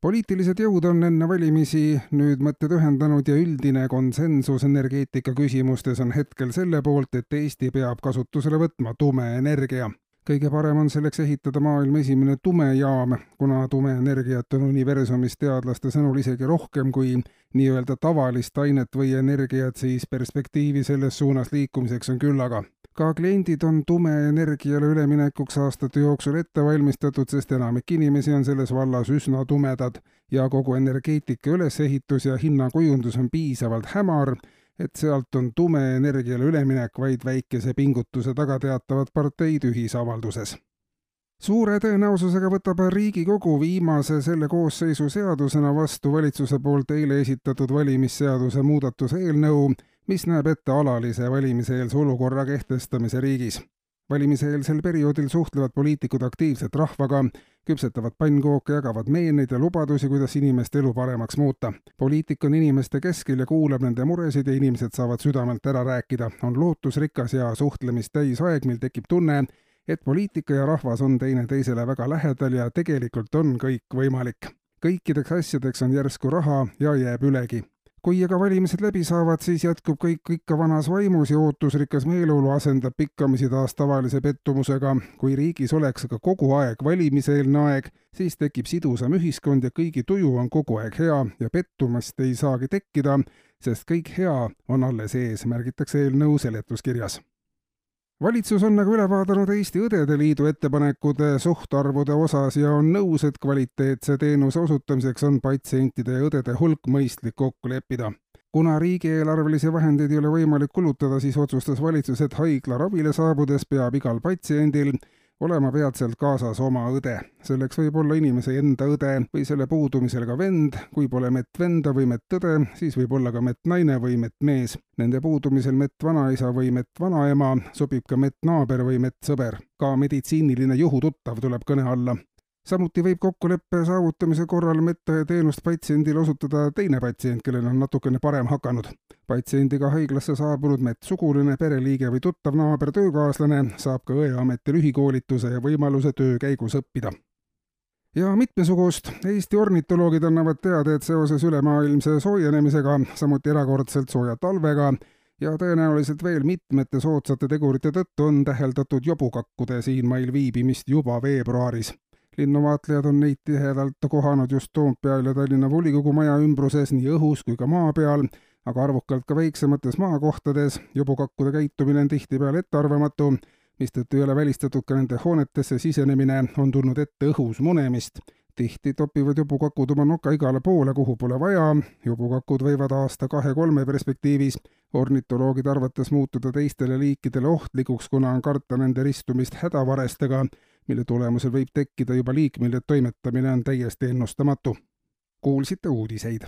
poliitilised jõud on enne valimisi nüüd mõtted ühendanud ja üldine konsensus energeetika küsimustes on hetkel selle poolt, et Eesti peab kasutusele võtma tumeenergia. kõige parem on selleks ehitada maailma esimene tumejaam, kuna tumeenergiat on universumis teadlaste sõnul isegi rohkem kui nii-öelda tavalist ainet või energiat, siis perspektiivi selles suunas liikumiseks on küllaga ka kliendid on tumeenergiale üleminekuks aastate jooksul ette valmistatud, sest enamik inimesi on selles vallas üsna tumedad. Ja kogu energeetika ülesehitus ja hinnakujundus on piisavalt hämar, et sealt on tumeenergiale üleminek vaid väikese pingutuse taga teatavad parteid ühisavalduses. Suure tõenäosusega võtab Riigikogu viimase selle koosseisu seadusena vastu valitsuse poolt eile esitatud valimisseaduse muudatuse eelnõu, mis näeb ette alalise valimiseelse olukorra kehtestamise riigis. valimiseelsel perioodil suhtlevad poliitikud aktiivselt rahvaga, küpsetavad pannkooke, jagavad meeneid ja lubadusi, kuidas inimeste elu paremaks muuta. poliitik on inimeste keskel ja kuulab nende muresid ja inimesed saavad südamelt ära rääkida. on lootusrikas ja suhtlemist täis aeg, mil tekib tunne, et poliitika ja rahvas on teineteisele väga lähedal ja tegelikult on kõik võimalik. kõikideks asjadeks on järsku raha ja jääb ülegi kui aga valimised läbi saavad, siis jätkub kõik ikka vanas vaimus ja ootusrikas meeleolu asendab pikkamisi taas tavalise pettumusega. kui riigis oleks aga kogu aeg valimiseelne aeg, siis tekib sidusam ühiskond ja kõigi tuju on kogu aeg hea ja pettumist ei saagi tekkida, sest kõik hea on alles ees, märgitakse eelnõu seletuskirjas valitsus on nagu üle vaadanud Eesti Õdede Liidu ettepanekud suhtarvude osas ja on nõus, et kvaliteetse teenuse osutamiseks on patsientide ja õdede hulk mõistlik kokku leppida. kuna riigieelarvelisi vahendeid ei ole võimalik kulutada, siis otsustas valitsus, et haiglaravile saabudes peab igal patsiendil olema peatselt kaasas oma õde. selleks võib olla inimese enda õde või selle puudumisel ka vend, kui pole medvenda või medõde, siis võib olla ka mednaine või medmees. Nende puudumisel medvanaisa või medvanaema sobib ka mednaaber või medsõber. ka meditsiiniline juhututtav tuleb kõne alla samuti võib kokkuleppe saavutamise korral medõeteenust patsiendile osutada teine patsient, kellel on natukene parem hakanud. patsiendiga haiglasse saabunud medsuguline, pereliige või tuttav naaber, töökaaslane saab ka õeameti lühikoolituse ja võimaluse töö käigus õppida ja mitmesugust. Eesti ornitoloogid annavad teada, et seoses ülemaailmse soojenemisega, samuti erakordselt sooja talvega ja tõenäoliselt veel mitmete soodsate tegurite tõttu on täheldatud jobukakkude siinmail viibimist juba veebruaris linnuvaatlejad on neid tihedalt kohanud just Toompeal ja Tallinna volikogu maja ümbruses nii õhus kui ka maa peal, aga arvukalt ka väiksemates maakohtades. jobukakkude käitumine on tihtipeale ettearvamatu, mistõttu ei ole välistatud ka nende hoonetesse sisenemine, on tulnud ette õhus munemist tihti topivad jobukakud oma noka igale poole, kuhu pole vaja. jobukakud võivad aasta-kahe-kolme perspektiivis ornitoloogide arvates muutuda teistele liikidele ohtlikuks, kuna on karta nende ristumist hädavarestega, mille tulemusel võib tekkida juba liik, mille toimetamine on täiesti ennustamatu. kuulsite uudiseid